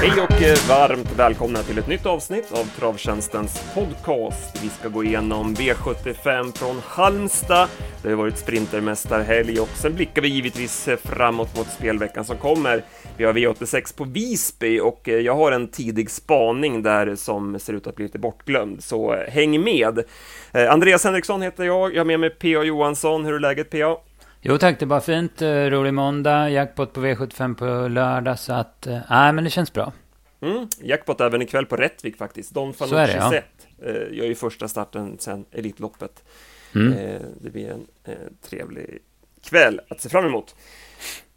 Hej och eh, varmt välkomna till ett nytt avsnitt av Travtjänstens podcast. Vi ska gå igenom V75 från Halmstad. Det har varit sprintermästarhelg och sen blickar vi givetvis eh, framåt mot spelveckan som kommer. Vi har V86 på Visby och eh, jag har en tidig spaning där som ser ut att bli lite bortglömd, så häng med! Andreas Henriksson heter jag, jag har med mig P.A. Johansson. Hur är läget P.A.? Jo tack, det var fint. Eh, rolig måndag, jackpot på V75 på lördag, så att... Eh, nej, men det känns bra. Mm, jackpot även ikväll på Rättvik faktiskt. Don Fanucci ja. Zet eh, gör ju första starten sen Elitloppet. Mm. Det blir en trevlig kväll att se fram emot.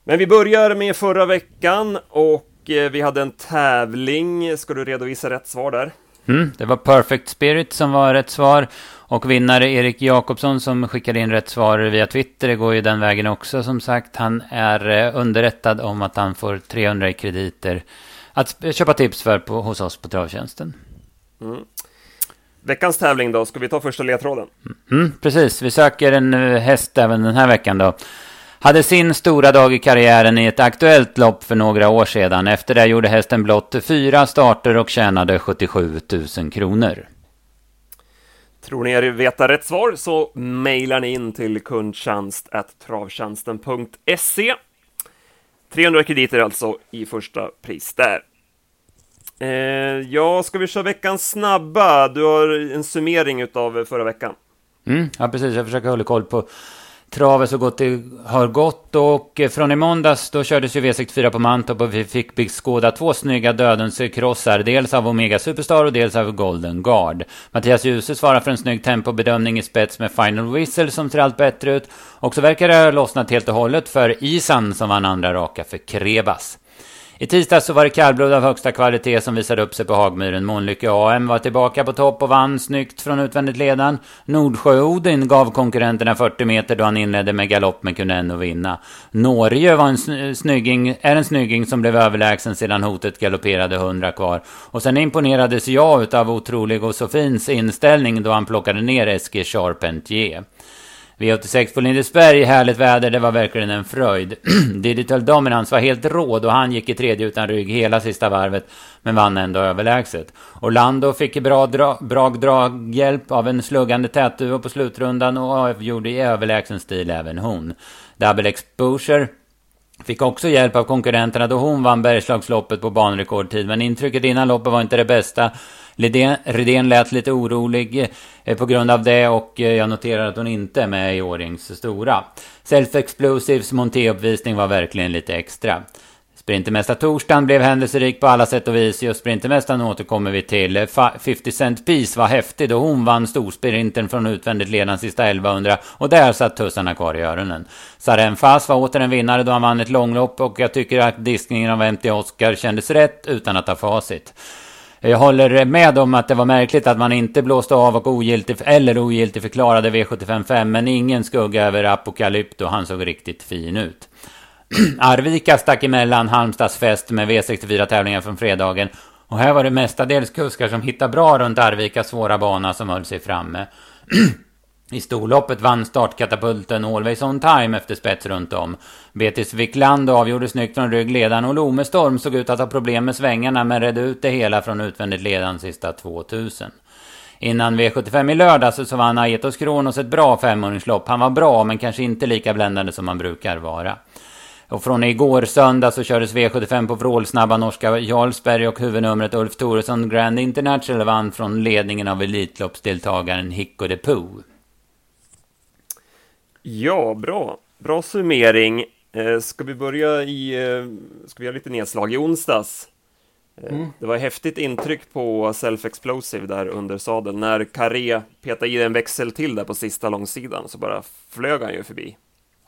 Men vi börjar med förra veckan och vi hade en tävling. Ska du redovisa rätt svar där? Mm, det var Perfect Spirit som var rätt svar. Och vinnare Erik Jakobsson som skickade in rätt svar via Twitter, det går ju den vägen också som sagt. Han är eh, underrättad om att han får 300 i krediter att köpa tips för på, hos oss på Travtjänsten. Mm. Veckans tävling då, ska vi ta första ledtråden? Mm, precis, vi söker en eh, häst även den här veckan då. Hade sin stora dag i karriären i ett aktuellt lopp för några år sedan. Efter det gjorde hästen blott fyra starter och tjänade 77 000 kronor. Tror ni er veta rätt svar så mejlar ni in till kundtjänst.travtjänsten.se 300 krediter alltså i första pris där. Eh, ja, ska vi köra veckans snabba? Du har en summering av förra veckan. Mm, ja, precis. Jag försöker hålla koll på travet så gott det har gått. Och eh, från i måndags då kördes ju V64 på Mantorp och vi fick beskåda två snygga dödens krossar. Dels av Omega Superstar och dels av Golden Guard. Mattias Djuse svarar för en snygg tempobedömning i spets med Final Whistle som ser allt bättre ut. Och så verkar det ha lossnat helt och hållet för Isan som vann andra raka för Krebas. I tisdags så var det kallblod av högsta kvalitet som visade upp sig på Hagmyren. Månlycke AM var tillbaka på topp och vann snyggt från utvändigt ledan. Nordsjö-Odin gav konkurrenterna 40 meter då han inledde med galopp men kunde ändå vinna. Norge var en snygging, är en snygging som blev överlägsen sedan hotet galopperade 100 kvar. Och sen imponerades jag utav otrolig och Sofins inställning då han plockade ner Eskil Charpentier. V86 på Lindesberg, härligt väder, det var verkligen en fröjd. Digital Dominance var helt råd och han gick i tredje utan rygg hela sista varvet, men vann ändå överlägset. Orlando fick bra, dra, bra draghjälp av en sluggande tätduo på slutrundan och avgjorde i överlägsen stil även hon. Double Exposure Fick också hjälp av konkurrenterna då hon vann Bergslagsloppet på banrekordtid. Men intrycket innan loppet var inte det bästa. Redén lät lite orolig eh, på grund av det och eh, jag noterar att hon inte är med i Årings stora. Self Explosives montéuppvisning var verkligen lite extra. Sprintermästartorsdagen blev händelserik på alla sätt och vis. Just Sprintermästaren återkommer vi till. 50 Cent Piece var häftig då hon vann storsprinten från utvändigt ledande sista 1100 och där satt tussarna kvar i öronen. Saren Fass var åter en vinnare då han vann ett långlopp och jag tycker att diskningen av MT Oscar kändes rätt utan att ha facit. Jag håller med om att det var märkligt att man inte blåste av och ogiltig, eller ogiltig förklarade V755 men ingen skugga över Apokalypto, han såg riktigt fin ut. Arvika stack emellan Halmstads fest med V64-tävlingar från fredagen. Och här var det mestadels kuskar som hittade bra runt Arvikas svåra bana som höll sig framme. I storloppet vann startkatapulten Always On Time efter spets runt om. Betis Wiklander avgjorde snyggt från ryggledaren och Lomestorm såg ut att ha problem med svängarna men redde ut det hela från utvändigt ledan sista 2000. Innan V75 i lördags så vann Aetos Kronos ett bra femåringslopp. Han var bra men kanske inte lika bländande som han brukar vara. Och från igår söndag så kördes V75 på vrålsnabba norska Jarlsberg och huvudnumret Ulf Thoresson Grand International vann från ledningen av Elitloppsdeltagaren Hicko de Poo. Ja, bra. Bra summering. Eh, ska vi börja i... Eh, ska vi göra lite nedslag i onsdags? Eh, mm. Det var häftigt intryck på Self Explosive där under sadeln. När Carré petade i en växel till där på sista långsidan så bara flög han ju förbi.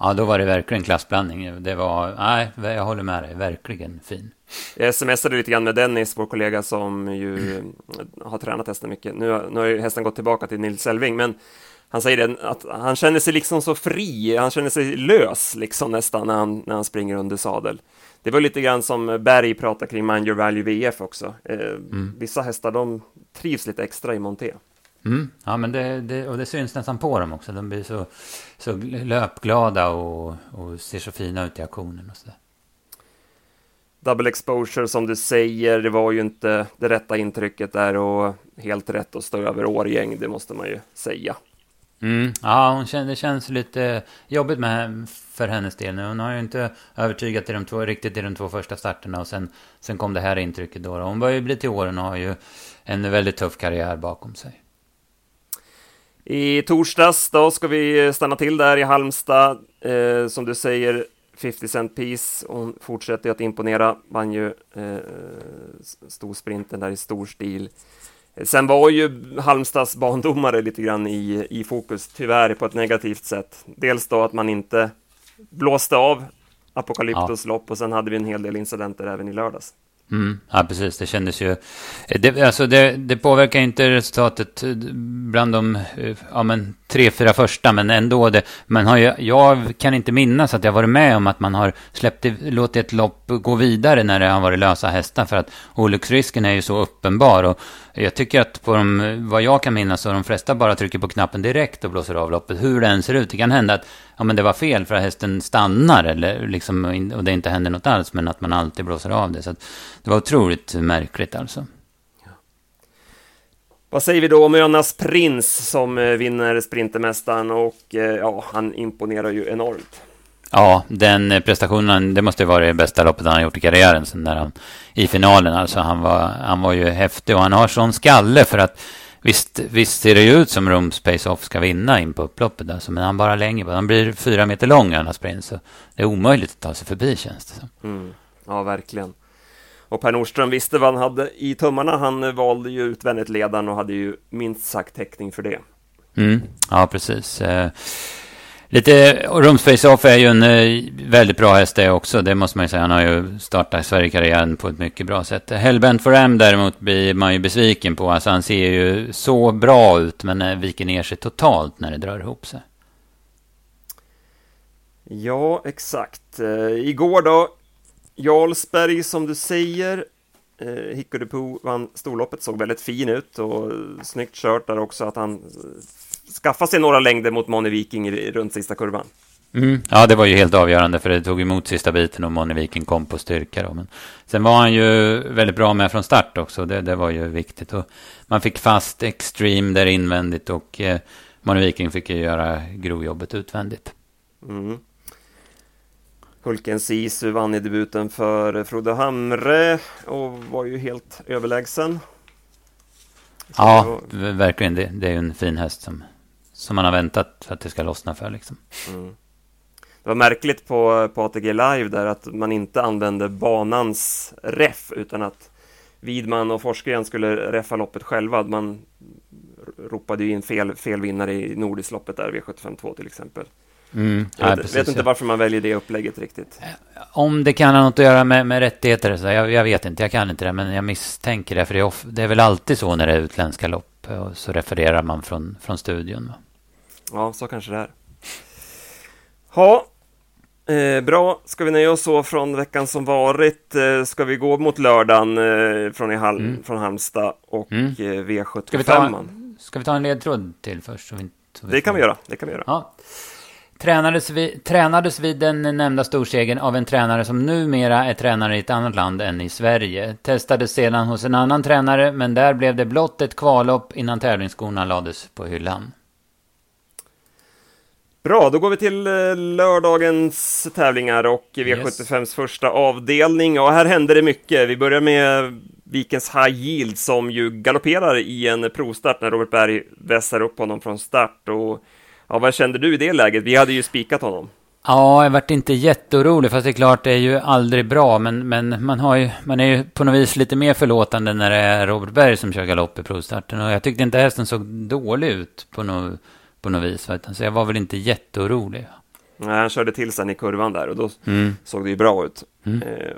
Ja, då var det verkligen klassblandning. Det var, nej, jag håller med dig, verkligen fin. Jag smsade lite grann med Dennis, vår kollega som ju har tränat hästen mycket. Nu, nu har ju hästen gått tillbaka till Nils Elving, men han säger det, att han känner sig liksom så fri, han känner sig lös liksom nästan när han, när han springer under sadel. Det var lite grann som Berg pratade kring Mind Your Value VF också. Eh, mm. Vissa hästar, de trivs lite extra i monté. Mm. Ja, men det, det, och det syns nästan på dem också. De blir så, så löpglada och, och ser så fina ut i aktionen och så double exposure som du säger, det var ju inte det rätta intrycket där och helt rätt att stå över Årgäng, det måste man ju säga. Mm. Ja, hon känner, det känns lite jobbigt med, för hennes del nu. Hon har ju inte övertygat i de två, riktigt i de två första starterna och sen, sen kom det här intrycket då. Hon börjar ju bli till åren och har ju en väldigt tuff karriär bakom sig. I torsdags då ska vi stanna till där i Halmstad. Eh, som du säger, 50 Cent Piece. Hon fortsätter att imponera. Vann ju eh, storsprinten där i stor stil. Sen var ju Halmstads bandomare lite grann i, i fokus, tyvärr på ett negativt sätt. Dels då att man inte blåste av Apokalyptos ja. lopp och sen hade vi en hel del incidenter även i lördags. Mm, ja, precis. Det kändes ju... Eh, det, alltså det, det påverkar inte resultatet eh, bland de eh, ja, men, tre, fyra första, men ändå. Det, man har ju, jag kan inte minnas att jag varit med om att man har släppt, låtit ett lopp gå vidare när det har varit lösa hästar, för att olycksrisken är ju så uppenbar. Och jag tycker att på de, vad jag kan minnas, så de flesta bara trycker på knappen direkt och blåser av loppet, hur det än ser ut. Det kan hända att ja, men det var fel för att hästen stannar, eller liksom, och det inte händer något alls, men att man alltid blåser av det. Så det var otroligt märkligt alltså. Vad säger vi då om Önas Prins som eh, vinner Sprintermästaren och eh, ja, han imponerar ju enormt. Ja, den eh, prestationen, det måste vara det bästa loppet han har gjort i karriären sen när han i finalen. Alltså han var, han var ju häftig och han har sån skalle för att visst, visst ser det ju ut som Rom Space Off ska vinna in på upploppet alltså, men han bara länger på. Han blir fyra meter lång, Önas Prins, så det är omöjligt att ta sig förbi känns det som. Mm. Ja, verkligen. Och Per Nordström visste vad han hade i tummarna. Han valde ju utvändigt ledaren och hade ju minst sagt täckning för det. Mm, ja, precis. Eh, lite Rumspace Off är ju en eh, väldigt bra häst det också. Det måste man ju säga. Han har ju startat Sverigekarriären på ett mycket bra sätt. Hellbent for M däremot blir man ju besviken på. Alltså han ser ju så bra ut men eh, viker ner sig totalt när det drar ihop sig. Ja, exakt. igår då Jarlsberg som du säger eh, Hickorypoo vann storloppet, såg väldigt fin ut och snyggt kört där också att han skaffade sig några längder mot Moni Viking runt sista kurvan. Mm. Ja, det var ju helt avgörande för det tog emot sista biten och Moni Viking kom på styrka. Då. Men sen var han ju väldigt bra med från start också, det, det var ju viktigt. Och man fick fast Extreme där invändigt och eh, Viking fick ju göra grovjobbet utvändigt. Mm. Hulken Sisu vann i debuten för Frode Hamre och var ju helt överlägsen. Ja, var... verkligen. Det, det är ju en fin häst som, som man har väntat för att det ska lossna för. Liksom. Mm. Det var märkligt på, på ATG Live där att man inte använde banans ref utan att Widman och Forsgren skulle reffa loppet själva. Man ropade ju in fel, fel vinnare i Nordisloppet där, V752 till exempel. Mm, jag vet, precis, vet inte varför man väljer det upplägget riktigt. Eh, om det kan ha något att göra med, med rättigheter, så jag, jag, vet inte, jag kan inte det, men jag misstänker det, för det är, off, det är väl alltid så när det är utländska lopp, och så refererar man från, från studion. Va? Ja, så kanske det är. Ja, eh, bra. Ska vi nöja oss så från veckan som varit? Eh, ska vi gå mot lördagen eh, från, i Hal mm. från Halmstad och mm. Eh, V75? Ska vi, ta, ska vi ta en ledtråd till först? Så vi, så vi det kan vi göra. Det kan vi göra. Ja. Tränades vid, tränades vid den nämnda storsegern av en tränare som numera är tränare i ett annat land än i Sverige. Testades sedan hos en annan tränare, men där blev det blott ett kvallopp innan tävlingsskorna lades på hyllan. Bra, då går vi till eh, lördagens tävlingar och V75s yes. första avdelning. Och här händer det mycket. Vi börjar med Vikens High Yield som ju galopperar i en provstart när Robert Berg vässar upp honom från start. Och Ja, vad kände du i det läget? Vi hade ju spikat honom. Ja, jag vart inte jätteorolig, fast det är klart det är ju aldrig bra, men, men man, har ju, man är ju på något vis lite mer förlåtande när det är Robert Berg som kör galopp i provstarten. Och jag tyckte inte hästen såg dålig ut på något, på något vis, så jag var väl inte jätteorolig. Nej, han körde till sen i kurvan där och då mm. såg det ju bra ut. Mm. Eh,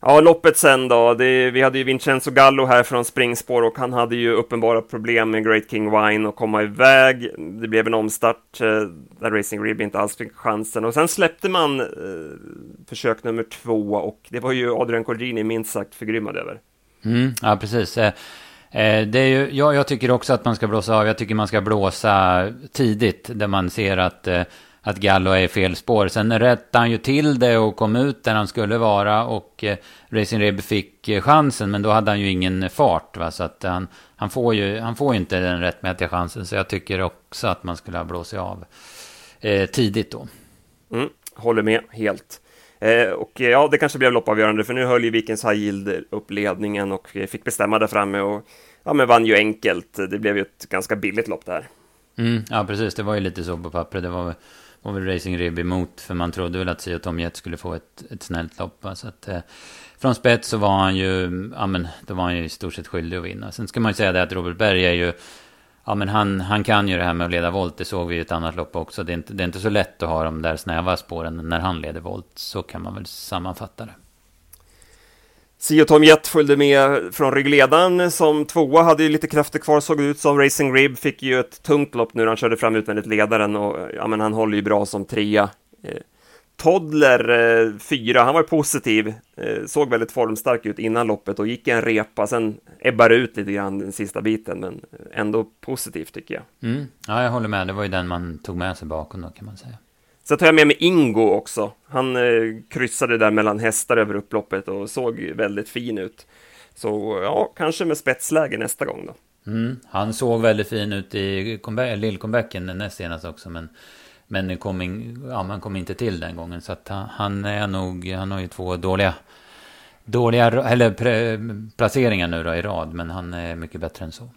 Ja, loppet sen då. Det, vi hade ju Vincenzo Gallo här från springspår och han hade ju uppenbara problem med Great King Wine och komma iväg. Det blev en omstart eh, där Racing Rib inte alls fick chansen och sen släppte man eh, försök nummer två och det var ju Adrian Cordini minst sagt förgrymmad över. Mm, ja, precis. Eh, eh det är ju, jag, jag tycker också att man ska blåsa av. Jag tycker man ska blåsa tidigt där man ser att eh, att Gallo är i fel spår. Sen rättade han ju till det och kom ut där han skulle vara och eh, Racing Rib fick eh, chansen men då hade han ju ingen fart. Va? Så att han, han, får ju, han får inte den rättmätiga chansen så jag tycker också att man skulle ha blåsit av eh, tidigt då. Mm, håller med helt. Eh, och ja, det kanske blev loppavgörande för nu höll ju Vikens High Yield upp ledningen och fick bestämma där framme och ja, men vann ju enkelt. Det blev ju ett ganska billigt lopp där. Mm, ja, precis. Det var ju lite så på pappret. Det var, var väl Racing Rib emot, för man trodde väl att Sio Tom Jet skulle få ett, ett snällt lopp. Va? Så att, eh, från spets så var han ju, ja men, då var han ju i stort sett skyldig att vinna. Sen ska man ju säga det att Robert Berg är ju, ja men han, han kan ju det här med att leda volt. Det såg vi i ett annat lopp också. Det är, inte, det är inte så lätt att ha de där snäva spåren när han leder volt. Så kan man väl sammanfatta det. Sio Tom Jet följde med från ryggledaren som tvåa, hade ju lite krafter kvar, såg ut som Racing Rib, fick ju ett tungt lopp nu när han körde fram utvändigt ledaren och ja, men han håller ju bra som trea. Eh, Toddler eh, fyra, han var positiv, eh, såg väldigt formstark ut innan loppet och gick en repa, sen ebbar ut lite grann den sista biten, men ändå positivt tycker jag. Mm. Ja, jag håller med, det var ju den man tog med sig bakom då kan man säga. Så tar jag med mig Ingo också. Han eh, kryssade där mellan hästar över upploppet och såg väldigt fin ut. Så ja, kanske med spetsläge nästa gång då. Mm, han såg väldigt fin ut i eh, lillcomebacken näst senast också. Men, men kom in, ja, man kom inte till den gången. Så att han, han är nog, han har ju två dåliga, dåliga eller pre, placeringar nu då i rad. Men han är mycket bättre än så.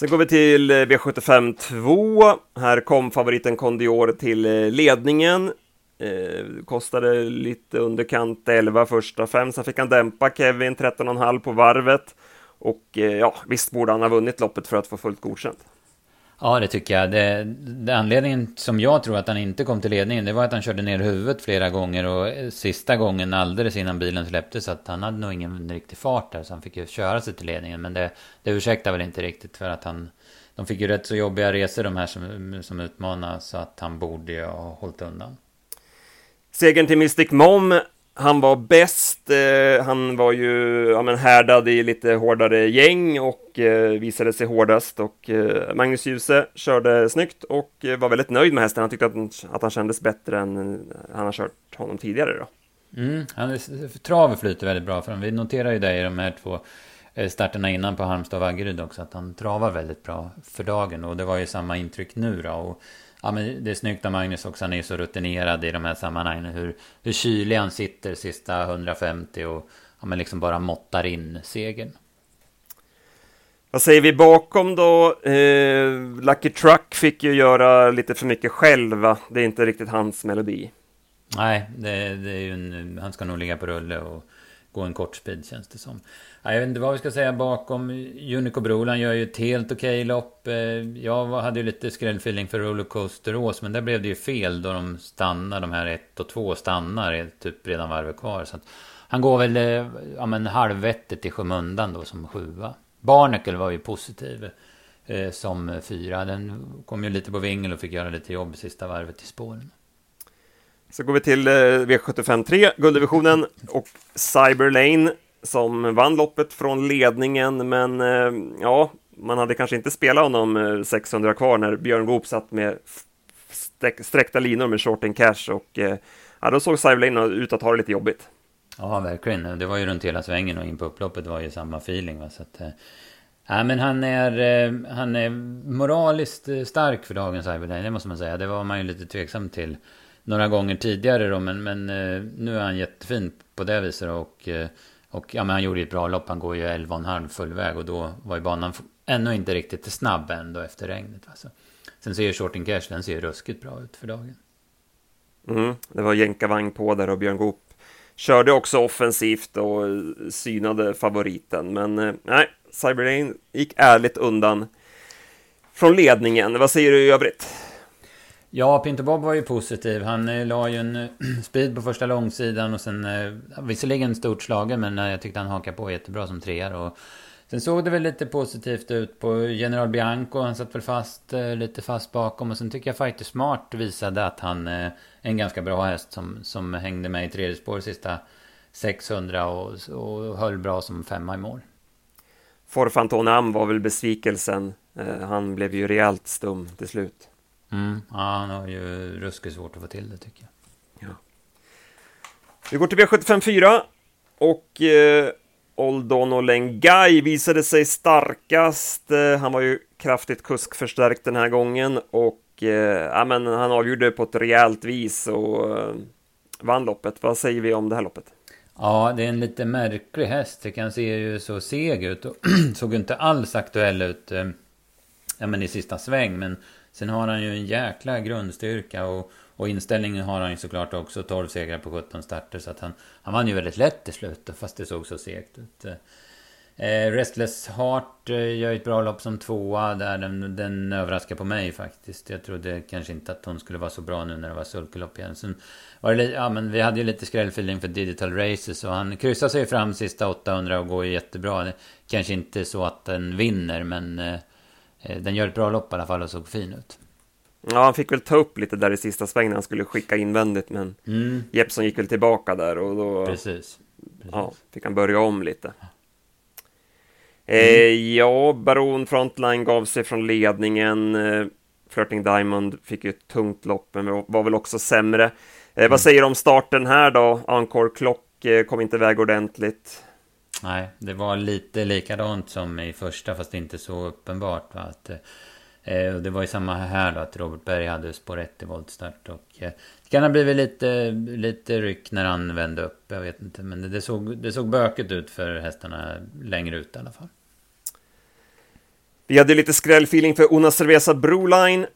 Sen går vi till eh, V75 2. Här kom favoriten Condior till eh, ledningen. Eh, kostade lite underkant 11 första fem, sen fick han dämpa Kevin 13,5 på varvet. Och eh, ja, visst borde han ha vunnit loppet för att få fullt godkänt. Ja, det tycker jag. Det, det, anledningen som jag tror att han inte kom till ledningen, det var att han körde ner huvudet flera gånger och eh, sista gången alldeles innan bilen släpptes, så att han hade nog ingen riktig fart där, så han fick ju köra sig till ledningen. Men det, det ursäktar väl inte riktigt för att han... De fick ju rätt så jobbiga resor de här som, som utmanade, så att han borde ju ha hållit undan. Segern till Mystic Mom han var bäst, eh, han var ju ja, men härdad i lite hårdare gäng och eh, visade sig hårdast och eh, Magnus Djuse körde snyggt och eh, var väldigt nöjd med hästen. Han tyckte att, att han kändes bättre än eh, han har kört honom tidigare då. Mm, han, travet flyter väldigt bra för honom. Vi noterar ju det i de här två eh, starterna innan på Halmstad och Vaggeryd också att han travar väldigt bra för dagen och det var ju samma intryck nu då. Och Ja, men det är snyggt av Magnus också. Han är så rutinerad i de här sammanhangen. Hur, hur kylig han sitter sista 150 och ja, men liksom bara måttar in segern. Vad säger vi bakom då? Eh, Lucky Truck fick ju göra lite för mycket själv. Det är inte riktigt hans melodi. Nej, det, det är ju en, han ska nog ligga på rulle och gå en kort speed känns det som. Jag vet inte vad vi ska säga bakom. Unico Brolan gör ju ett helt okej lopp. Eh, jag hade ju lite skrällfeeling för Rollercoaster Ås, men där blev det ju fel då de stannar. De här 1 och 2 stannar typ redan varvet kvar. Så att han går väl eh, ja, men halvvettet i skymundan då som sjua. Barnacle var ju positiv eh, som fyra. Den kom ju lite på vingel och fick göra lite jobb sista varvet i spåren. Så går vi till eh, V75 3, gulddivisionen och Cyberlane som vann loppet från ledningen, men eh, ja, man hade kanske inte spelat honom eh, 600 kvar när Björn Goop satt med sträckta linor med short and cash och eh, ja, då såg Cyberlane ut att ha det lite jobbigt. Ja, verkligen. Det var ju runt hela svängen och in på upploppet var ju samma feeling. Va? Så att, eh, ja, men han är, han är moraliskt stark för dagens Cyberlane, det måste man säga. Det var man ju lite tveksam till några gånger tidigare då, men, men eh, nu är han jättefin på det viset och, eh, och ja, men han gjorde ett bra lopp. Han går ju 11,5 full väg och då var ju banan ännu inte riktigt snabb ändå efter regnet. Alltså. Sen ser ju Shorting Cash, den ser ju ruskigt bra ut för dagen. Mm, det var jänkarvagn på där och Björn Goop körde också offensivt och eh, synade favoriten. Men nej, Cyberlane gick ärligt undan från ledningen. Vad säger du i övrigt? Ja, Pinto Bob var ju positiv. Han eh, la ju en eh, speed på första långsidan och sen eh, visserligen stort slagen men jag tyckte han hakade på jättebra som trea Och sen såg det väl lite positivt ut på General Bianco. Han satt väl fast lite fast bakom och sen tycker jag Fighter Smart visade att han är en ganska bra häst som, som hängde med i tredje spår sista 600 och, och höll bra som femma i mål. Forfantonam var väl besvikelsen. Han blev ju rejält stum till slut. Mm. Ja, han har ju ruskigt svårt att få till det tycker jag. Ja. Vi går till V75 4 och eh, Oldon Lengai visade sig starkast. Eh, han var ju kraftigt kuskförstärkt den här gången och eh, ja, men han avgjorde på ett rejält vis och eh, vann loppet. Vad säger vi om det här loppet? Ja, det är en lite märklig häst. Det kan se ju så seg ut och såg inte alls aktuell ut eh, ja, men i sista sväng. Men sen har han ju en jäkla grundstyrka och, och inställningen har han ju såklart också. 12 segrar på 17 starter. Så att han, han vann ju väldigt lätt i slutet fast det såg så segt ut. Eh, Restless Heart eh, gör ett bra lopp som tvåa där. Den, den överraskar på mig faktiskt. Jag trodde kanske inte att hon skulle vara så bra nu när det var sulkelopp igen. Sen var det, ja, men vi hade ju lite skrällfeeling för Digital Races och han kryssar sig fram sista 800 och går ju jättebra. Det, kanske inte så att den vinner men eh, den gör ett bra lopp i alla fall och såg fin ut. Ja, han fick väl ta upp lite där i sista svängen när han skulle skicka invändigt, men mm. Jeppson gick väl tillbaka där och då Precis. Precis. Ja, fick han börja om lite. Eh, ja, Baron Frontline gav sig från ledningen. Eh, Flirting Diamond fick ju ett tungt lopp, men var väl också sämre. Eh, mm. Vad säger du om starten här då? Encore Klock eh, kom inte iväg ordentligt. Nej, det var lite likadant som i första, fast inte så uppenbart. Va? Att, eh, det var ju samma här då, att Robert Berg hade spår 1 i voltstart. Och, eh, det kan ha blivit lite, lite ryck när han vände upp, jag vet inte. Men det, det, såg, det såg bökigt ut för hästarna längre ut i alla fall. Vi hade lite skrällfeeling för Una Cerveza Broline.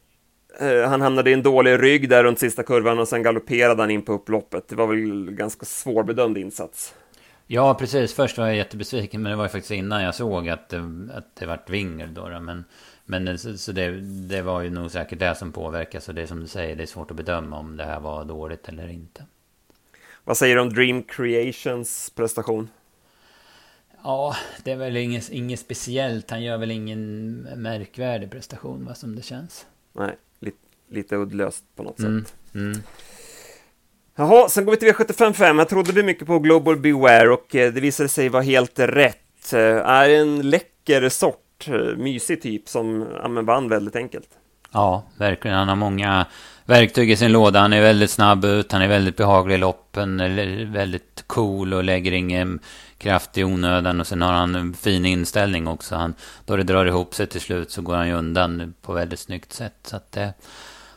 Eh, han hamnade i en dålig rygg där runt sista kurvan och sen galopperade han in på upploppet. Det var väl ganska svårbedömd insats. Ja, precis. Först var jag jättebesviken, men det var ju faktiskt innan jag såg att det, att det vart vingel då. Men, men så, så det, det, var ju nog säkert det som påverkas. Och det är som du säger, det är svårt att bedöma om det här var dåligt eller inte. Vad säger du om Dream Creations prestation? Ja, det är väl inget, inget speciellt. Han gör väl ingen märkvärdig prestation, vad som det känns. Nej, lite, lite uddlöst på något mm, sätt. Mm. Jaha, sen går vi till V755. Jag trodde vi mycket på Global Beware och eh, det visade sig vara helt rätt. Eh, är en läcker sort, eh, mysig typ som ja, vann väldigt enkelt. Ja, verkligen. Han har många verktyg i sin låda. Han är väldigt snabb ut, han är väldigt behaglig i loppen, väldigt cool och lägger ingen kraft i onödan. Och sen har han en fin inställning också. Han, då det drar ihop sig till slut så går han ju undan på väldigt snyggt sätt. Så att det,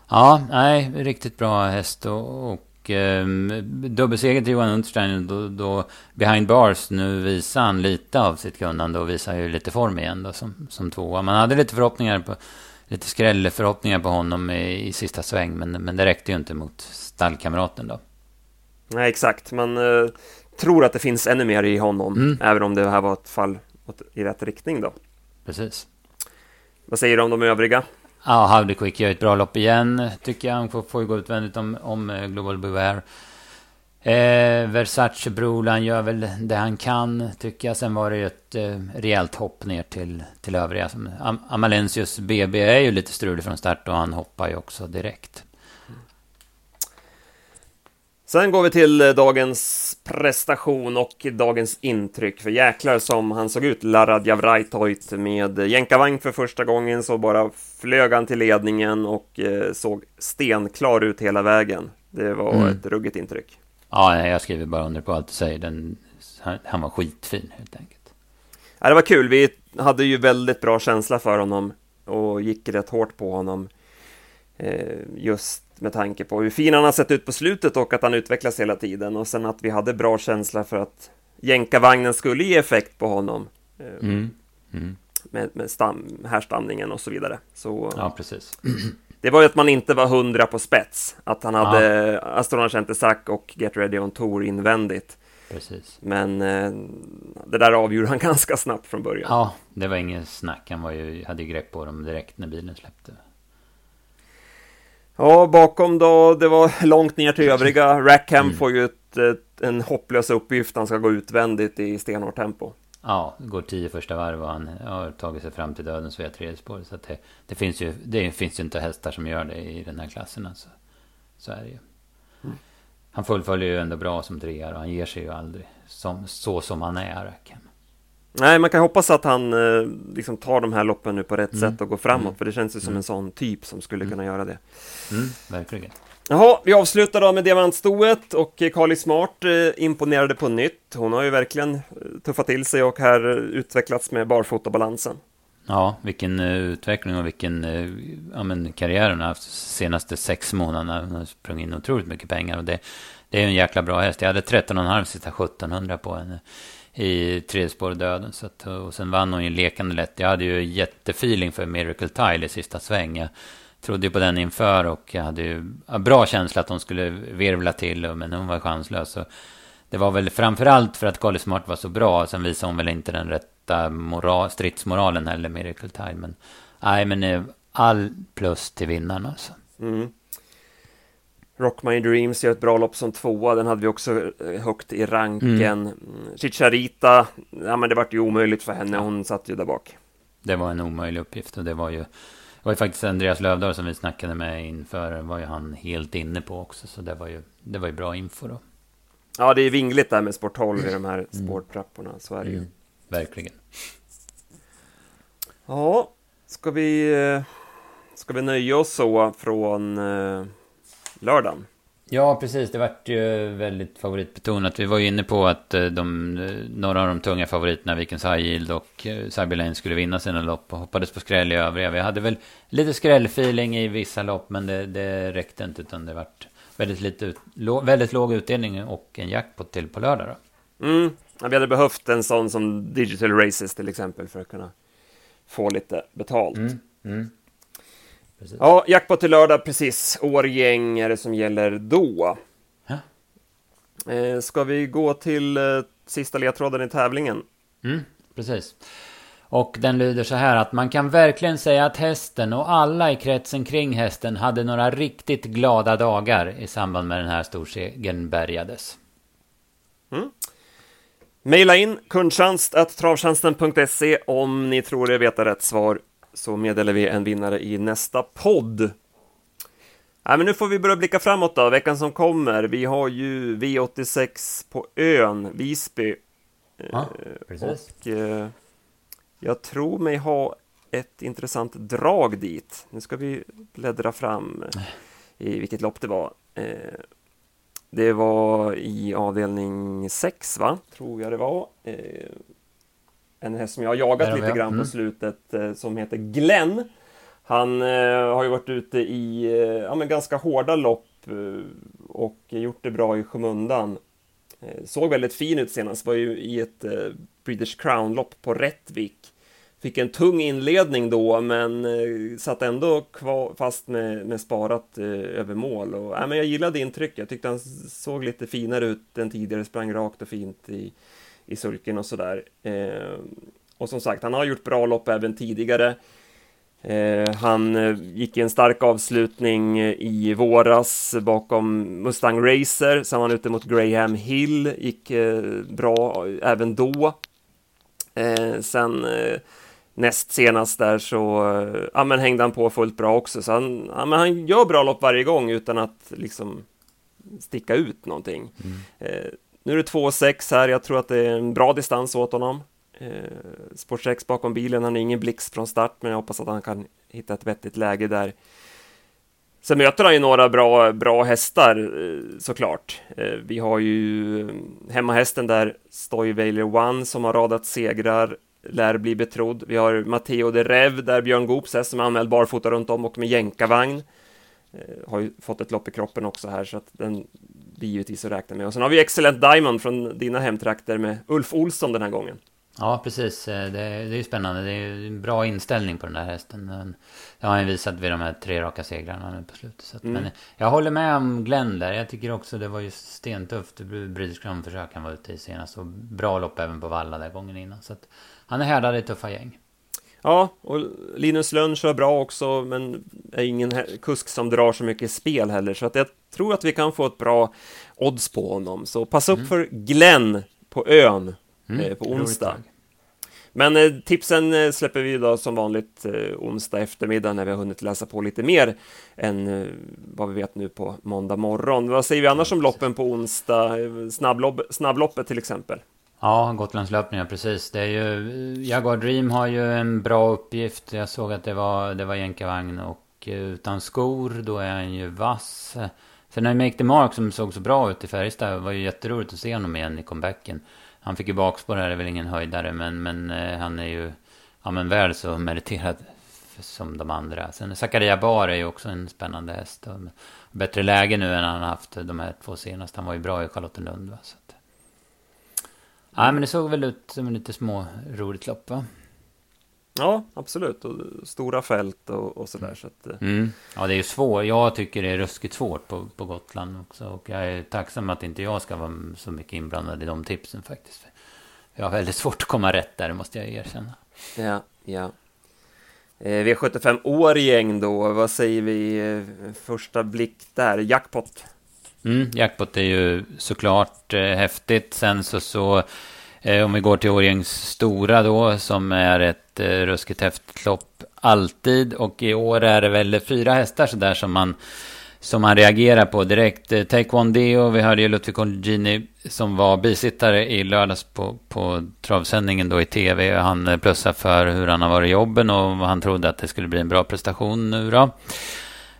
ja, nej, riktigt bra häst. Och, och eh, dubbelseger till Johan Unterstein då, då behind bars nu visar han lite av sitt kunnande och visar ju lite form igen då som, som tvåa. Man hade lite förhoppningar på lite skrällförhoppningar på honom i, i sista sväng. Men, men det räckte ju inte mot stallkamraten då. Nej, exakt. Man eh, tror att det finns ännu mer i honom, mm. även om det här var ett fall i rätt riktning då. Precis. Vad säger du om de övriga? Ja, Howdy Quick gör ett bra lopp igen, tycker jag. Han får, får gå utvändigt om, om eh, Global Beware. Eh, Versace Brolan gör väl det han kan, tycker jag. Sen var det ju ett eh, rejält hopp ner till, till övriga. Am Amalensius BB är ju lite strulig från start och han hoppar ju också direkt. Sen går vi till eh, dagens prestation och dagens intryck. För jäklar som han såg ut, Larad Javrajtojt med jänkarvagn för första gången så bara flög han till ledningen och eh, såg stenklar ut hela vägen. Det var mm. ett ruggigt intryck. Ja, jag skriver bara under på allt du säger. Den, han var skitfin helt enkelt. Ja, det var kul. Vi hade ju väldigt bra känsla för honom och gick rätt hårt på honom. Eh, just med tanke på hur fin han har sett ut på slutet och att han utvecklas hela tiden. Och sen att vi hade bra känsla för att jänkarvagnen skulle ge effekt på honom. Eh, mm. Mm. Med, med stam, härstamningen och så vidare. Så, ja, precis. Det var ju att man inte var hundra på spets. Att han hade ja. Astronaut Centesac och Get Ready On Tour invändigt. Precis. Men eh, det där avgjorde han ganska snabbt från början. Ja, det var ingen snack. Han var ju, hade ju grepp på dem direkt när bilen släppte. Ja, bakom då, det var långt ner till övriga. Rackham mm. får ju ett, ett, en hopplös uppgift. Han ska gå utvändigt i stenhårt tempo. Ja, går tio första varv och han har tagit sig fram till dödens via tredje spår. Så det, det, finns ju, det finns ju inte hästar som gör det i den här klassen. Alltså. Så är det ju. Mm. Han fullföljer ju ändå bra som trea och han ger sig ju aldrig som, så som han är, Rackham. Nej, man kan hoppas att han eh, liksom tar de här loppen nu på rätt Mm. sätt och går framåt, Mm. för det känns ju som Mm. en sån typ som skulle Mm. kunna göra det. Mm, verkligen. Jaha, vi avslutar då med diamantstoet och Carly Smart eh, imponerade på nytt. Hon har ju verkligen eh, tuffat till sig och här eh, utvecklats med barfotabalansen. Ja, vilken eh, utveckling och vilken uh, ja, men, karriär hon har haft de senaste sex månaderna. Hon har sprungit in otroligt mycket pengar och det, det är en jäkla bra häst. Jag hade 13,5 sista 1700 på henne i tredje spår döden. Så att, och sen vann hon ju lekande lätt. Jag hade ju jättefeeling för Miracle Tile i sista sväng. Jag trodde ju på den inför och jag hade ju bra känsla att hon skulle virvla till. Men hon var chanslös. Så det var väl framförallt för att Carly Smart var så bra. Sen visade hon väl inte den rätta moral, stridsmoralen heller, Miracle Tile. Men nej, men eh, all plus till vinnaren alltså. Mm. Rock My Dreams gör ett bra lopp som tvåa, den hade vi också eh, högt i ranken. Mm. Chicharita, ja men det vart ju omöjligt för henne, hon satt ju där bak. Det var en omöjlig uppgift och det var ju det var ju faktiskt Andreas Lövdahl som vi snackade med inför var ju han helt inne på också så det var ju det var ju bra info då. Ja, det är vingligt där med sport 12 i de här spårtrapporna, så är det ju. Mm, verkligen. Ja, ska vi, eh, ska vi nöja oss så från eh, lördagen? Ja, precis. Det vart ju väldigt favoritbetonat. Vi var ju inne på att eh, de, några av de tunga favoriterna, Vikens High Yield och Cyber Lane, skulle vinna sina lopp och hoppades på skräll i övriga. Vi hade väl lite skrällfeeling i vissa lopp, men det, det räckte inte, utan det vart väldigt, lite ut, lå, väldigt låg utdelning och en jackpot till på lördag då. Mm. Ja, vi hade behövt en sån som Digital Races till exempel för att kunna få lite betalt. Mm, mm. Precis. Ja, jackpot till lördag, precis. Årgäng är det som gäller då. Ja. Eh, ska vi gå till eh, sista ledtråden i tävlingen? Mm, precis. Och den lyder så här att man kan verkligen säga att hästen och alla i kretsen kring hästen hade några riktigt glada dagar i samband med den här storsegern bärgades. Mm. Maila in kundtjänst.travtjänsten.se om ni tror er veta rätt svar så meddelar vi en vinnare i nästa podd. Nej, men nu får vi börja blicka framåt då, veckan som kommer. Vi har ju V86 på ön, Visby. Ja, precis. Och eh, jag tror mig ha ett intressant drag dit. Nu ska vi bläddra fram i vilket lopp det var. Eh, det var i avdelning 6, va? Tror jag det var. Eh, en häst som jag har jagat lite grann Mm. på slutet, eh, som heter Glenn. Han eh, har ju varit ute i eh, ja, men ganska hårda lopp eh, och gjort det bra i skymundan. Eh, såg väldigt fin ut senast, var ju i ett British Crown-lopp på Rättvik. Fick en tung inledning då, men eh, satt ändå kvar, fast med, med sparat över mål. Och, ja, men jag gillade intrycket, jag tyckte han såg lite finare ut än tidigare, sprang rakt och fint i, i sulken och sådär. Eh, och som sagt, han har gjort bra lopp även tidigare. Eh, han eh, gick i en stark avslutning eh, i våras bakom Mustang Racer, sen var han ute mot Graham Hill, gick eh, bra även då. Eh, sen eh, näst senast där så eh, ja, men hängde han på fullt bra också, så han, ja, men han gör bra lopp varje gång utan att liksom sticka ut någonting. Eh, nu är det 2,6 här, jag tror att det är en bra distans åt honom. Eh, Sport 6 bakom bilen, han är ingen blixt från start, men jag hoppas att han kan hitta ett vettigt läge där. Sen möter han ju några bra, bra hästar eh, såklart. Eh, vi har ju eh, hemmahästen där, Stoyvailer One, som har radat segrar, lär bli betrodd. Vi har Matteo de Rev, där Björn Goops häst som är anmäld barfota runt om och med jänkarvagn. Har ju fått ett lopp i kroppen också här, så att den blir givetvis att räkna med. Och sen har vi Excellent Diamond från dina hemtrakter med Ulf Olsson den här gången. Ja, precis. Eh, Det, det är ju spännande. Det är en bra inställning på den där hästen. Den- Det har han ju visat vid de här tre raka segrarna nu på slutet. Att, Mm. Men jag håller med om Glenn där. Jag tycker också det var ju stentufft. British Crown-försök han var ute i senast. Och bra lopp även på Valla där gången innan. Så att han är härdad i tuffa gäng. Ja, och Linus Lönn kör bra också, men är ingen kusk som drar så mycket spel heller, så att jag tror att vi kan få ett bra odds på honom. Så passa upp för Glenn på ön Mm, eh, på onsdag. Men eh, tipsen eh, släpper vi då som vanligt eh, onsdag eftermiddag när vi har hunnit läsa på lite mer än eh, vad vi vet nu på måndag morgon. Vad säger vi annars om loppen på onsdag? Eh, Snabblopp, snabbloppet till exempel. Ja, Gotlandslöpningar, precis. Det är ju, Jaguar Dream har ju en bra uppgift. Jag såg att det var, det var jänkarvagn och utan skor, då är han ju vass. Sen har ju Make the Mark som såg så bra ut i Färjestad. Det var ju jätteroligt att se honom igen i comebacken. Han fick ju bakspår här, är väl ingen höjdare, men, men eh, han är ju ja, men väl så meriterad som de andra. Sen Zakaria Bar är ju också en spännande häst. Och bättre läge nu än han haft de här två senaste. Han var ju bra i Charlottenlund. Va? Så att... Ja, men det såg väl ut som en lite små roligt lopp va? Ja, absolut. Och stora fält och, och sådär. Så att, eh. mm. Ja, det är ju svårt. Jag tycker det är ruskigt svårt på, på Gotland också. Och jag är tacksam att inte jag ska vara så mycket inblandad i de tipsen faktiskt. Jag har väldigt svårt att komma rätt där, måste jag erkänna. Ja, ja. Eh, V75 Årgäng då, vad säger vi eh, första blick där? Jackpot? Mm, jackpot är ju såklart eh, häftigt. Sen så, så Eh, om vi går till Årjängs stora då, som är ett eh, ruskigt häftigt lopp alltid. Och i år är det väl fyra hästar sådär som man som man reagerar på direkt. Eh, Taekwondo, vi hörde ju Ludvig Colgjini som var bisittare i lördags på, på travsändningen då i tv. Han eh, plussade för hur han har varit i jobben och han trodde att det skulle bli en bra prestation nu då.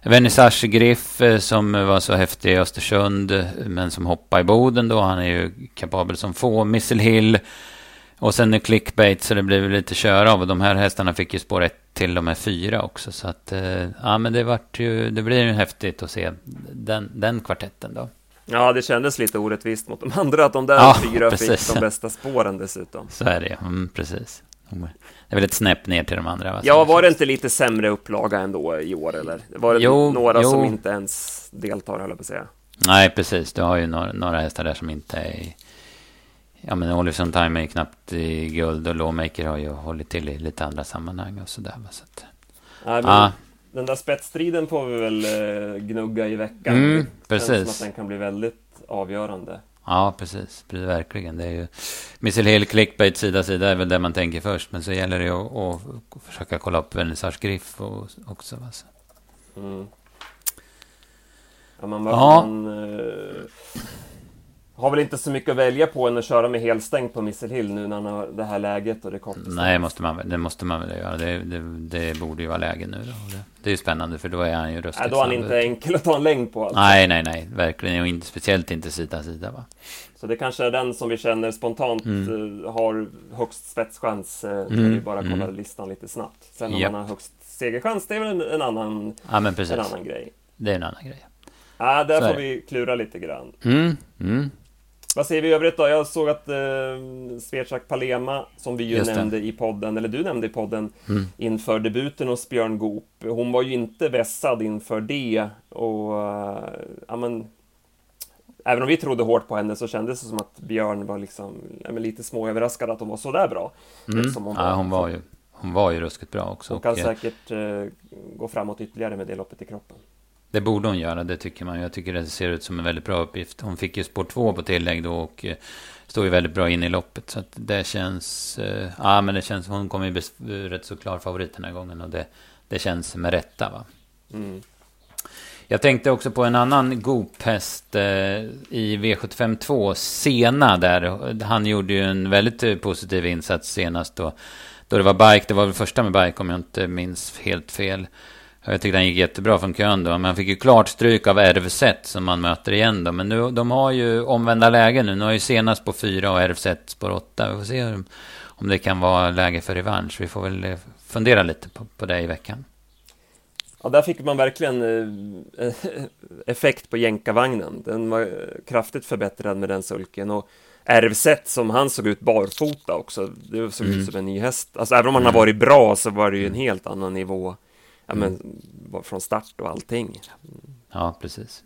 Vernissage Griff eh, som var så häftig i Östersund men som hoppade i Boden då. Han är ju kapabel som få. Missile Hill och sen är clickbait så det blev lite köra av. Och de här hästarna fick ju spår 1 till och med 4 också. Så att, eh, ja men det vart ju, det blir ju häftigt att se den, den kvartetten då. Ja, det kändes lite orättvist mot de andra att de där ja, fyra precis. fick de bästa spåren dessutom. Så är det mm, precis. Det är väl ett snäpp ner till de andra? Va? Ja, var det inte lite sämre upplaga ändå i år eller? Var det jo, några jo. som inte ens deltar, höll jag på att säga? Nej, precis. Du har ju några, några hästar där som inte är Ja men Olifson Time är knappt i guld och Lawmaker har ju hållit till i lite andra sammanhang och sådär. Så att, Nej, men ah. Den där spetsstriden får vi väl eh, gnugga i veckan. Mm, precis. Känns som att den kan bli väldigt avgörande. Ja, precis. Verkligen. Det är ju... Missile Hill clickbait sida sida är väl det man tänker först. Men så gäller det att, att försöka kolla upp Vernissage Griff och, också. Alltså. Mm. Ja, man, ja. man eh, har väl inte så mycket att välja på än att köra med helstängt på Missile Hill nu när han har det här läget och det korta Nej, måste man, det måste man väl göra. Det, det, det borde ju vara läge nu. Då. Det, är ju spännande för då är han ju ruskigt Nej, då är han inte enkel att ta en längd på. Alltså. Nej, nej, nej, verkligen. Och inte, speciellt inte sida sida. Va? Så det kanske är den som vi känner spontant mm. Eh, har högst spetschans. Eh, mm. vi bara kolla mm. listan lite snabbt. Sen om ja. man har högst segerchans, det är väl en, en annan, ja, en annan grej. Det är en annan grej. Ja, där Så får vi klura lite grann. Mm. Mm. Vad säger vi i övrigt då? Jag såg att eh, Sverchak Palema, som vi ju nämnde i podden, eller du nämnde i podden, mm. inför debuten hos Björn Goop. Hon var ju inte vässad inför det och uh, ja, men, Även om vi trodde hårt på henne så kändes det som att Björn var liksom ja, lite småöverraskad att hon var så där bra. Mm. Som hon, ja, var. hon var ju Hon var ju ruskigt bra också. Hon kan och, säkert uh, gå framåt ytterligare med det loppet i kroppen. Det borde hon göra, det tycker man. Jag tycker det ser ut som en väldigt bra uppgift. Hon fick ju spår två på tillägg då och eh, står ju väldigt bra in i loppet. Så att det känns... Eh, ja, men det känns... Hon kommer ju bli rätt så klar favorit den här gången och det, det känns med rätta, va? Mm. Jag tänkte också på en annan Goop-häst eh, i V75 2, Sena där. Han gjorde ju en väldigt eh, positiv insats senast då. Då det var bike, det var väl första med bike om jag inte minns helt fel. Jag tyckte han gick jättebra från kön då. Men han fick ju klart stryk av RFZ som man möter igen då. Men nu, de har ju omvända lägen nu. Nu har ju senast på fyra och RFZ på åtta. Vi får se om det kan vara läge för revansch. Vi får väl eh, fundera lite på, på det i veckan. Ja, där fick man verkligen eh, effekt på jänkarvagnen. Den var kraftigt förbättrad med den sulken. Och RFZ som han såg ut barfota också. Det såg mm. ut som en ny häst. Alltså även om han mm. har varit bra så var det ju en helt annan nivå ja, men, från start och allting. Ja, precis.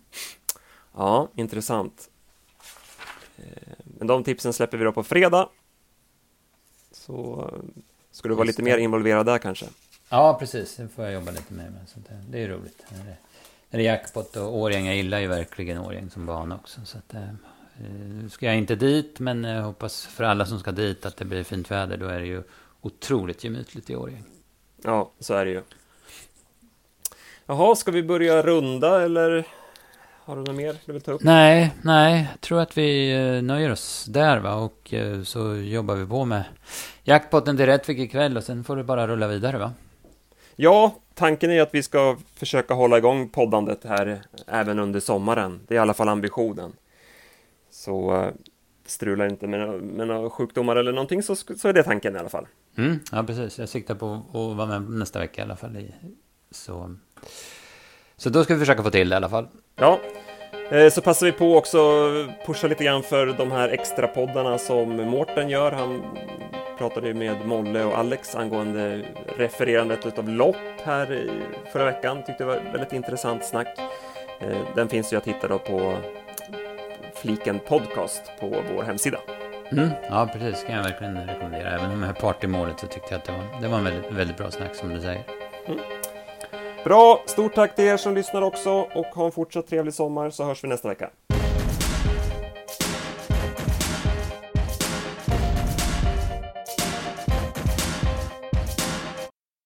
Ja, intressant. Eh, men de tipsen släpper vi då på fredag. Så ska du vara lite mer involverad där kanske? Ja, precis. Det får jag jobba lite med. Men sånt. Det är roligt. Det är jackpot och Årjäng. Jag gillar ju verkligen Årjäng som bana också. Så att, eh, nu ska jag inte dit, men jag hoppas för alla som ska dit att det blir fint väder. Då är det ju otroligt gemytligt i Årjäng. Ja, så är det ju. Jaha, ska vi börja runda eller Har du något mer du vill ta upp? Nej, nej. Jag tror att vi eh, nöjer oss där va. Och eh, så jobbar vi på med jackpotten till Rättvik ikväll och sen får det bara rulla vidare va. Ja, tanken är att vi ska försöka hålla igång poddandet här även under sommaren. Det är i alla fall ambitionen. Så eh, strular inte med, med några sjukdomar eller någonting så, så är det tanken i alla fall. Mm, ja, precis. Jag siktar på att vara med nästa vecka i alla fall. Så, så då ska vi försöka få till det i alla fall. Ja, eh, så passar vi på också pusha lite grann för de här extra poddarna som Mårten gör. Han pratade ju med Molle och Alex angående refererandet utav lopp här förra veckan. Tyckte det var väldigt intressant snack. Eh, den finns ju att hitta då på fliken podcast på vår hemsida. Mm, ja, precis. kan jag verkligen rekommendera. Även med partymålet så tyckte jag att det var, det var en väldigt, väldigt bra snack som du säger. Mm. Bra, stort tack till er som lyssnar också och ha en fortsatt trevlig sommar så hörs vi nästa vecka.